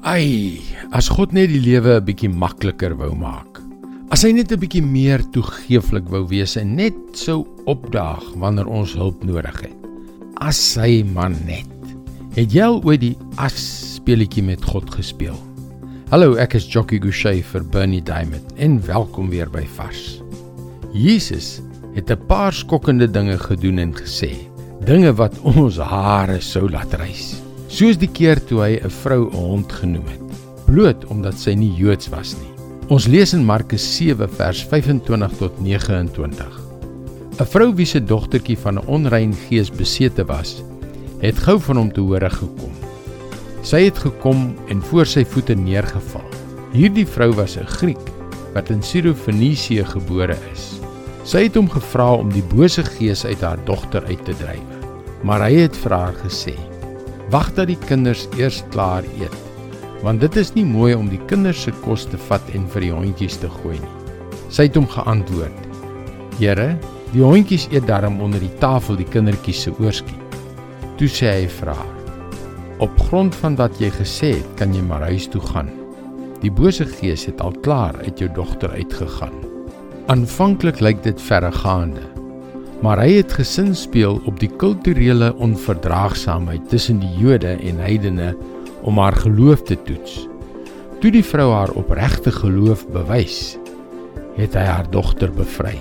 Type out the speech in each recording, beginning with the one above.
Ai, as God net die lewe 'n bietjie makliker wou maak. As hy net 'n bietjie meer toegeeflik wou wees en net sou opdaag wanneer ons hulp nodig het. As hy man net. Het jy al ooit die as speletjie met God gespeel? Hallo, ek is Jockey Gouchee vir Bernie Diamond en welkom weer by Vars. Jesus het 'n paar skokkende dinge gedoen en gesê, dinge wat ons hare sou laat rys soos die keer toe hy 'n vrou 'n hond genoem het, bloot omdat sy nie Joods was nie. Ons lees in Markus 7 vers 25 tot 29. 'n Vrou wie se dogtertjie van 'n onrein gees besete was, het gou van hom te hore gekom. Sy het gekom en voor sy voete neergeval. Hierdie vrou was 'n Griek wat in Sirofenisië gebore is. Sy het hom gevra om die bose gees uit haar dogter uit te dryf. Maar hy het vir haar gesê: Wag dat die kinders eers klaar eet, want dit is nie mooi om die kinders se kos te vat en vir die hondjies te gooi nie. Sy het hom geantwoord: Here, die hondjies eet darm onder die tafel die kindertjies se oorskiet. Toe sê hy vir haar: Op grond van wat jy gesê het, kan jy maar huis toe gaan. Die bose gees het al klaar uit jou dogter uitgegaan. Aanvanklik lyk dit verregaande, maar hy het gesin speel op die kulturele onverdraagsaamheid tussen die Jode en heidene om haar geloof te toets. Toe die vrou haar opregte geloof bewys, het hy haar dogter bevry.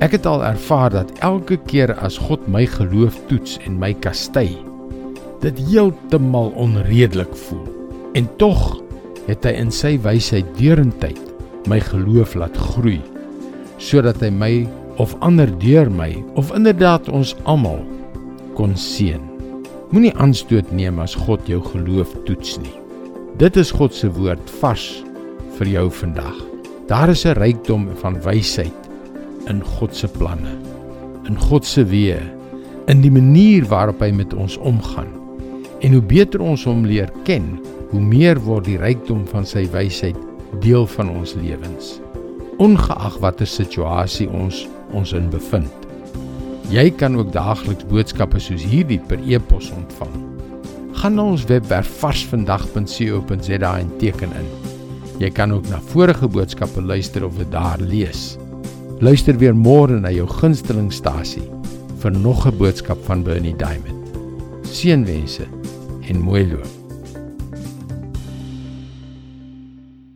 Ek het al ervaar dat elke keer as God my geloof toets en my kastei, dit heeltemal onredelik voel. En tog het hy in sy wysheid deurentyd my geloof laat groei sodat hy my of ander deur my of inderdaad ons almal kon seën. Moenie aanstoot neem as God jou geloof toets nie. Dit is God se woord vars vir jou vandag. Daar is 'n rykdom van wysheid in God se planne, in God se weë, in die manier waarop hy met ons omgaan. En hoe beter ons hom leer ken, hoe meer word die rykdom van sy wysheid deel van ons lewens. Ongeag watter situasie ons ons in bevind. Jy kan ook daagliks boodskappe soos hierdie per e-pos ontvang. Gaan na ons webwerf varsvandag.co.za en teken in. Jy kan ook na vorige boodskappe luister of dit daar lees. Luister weer môre na jou gunstelingstasie vir nog 'n boodskap van Bernie Diamond. Seënwense en mooi loop.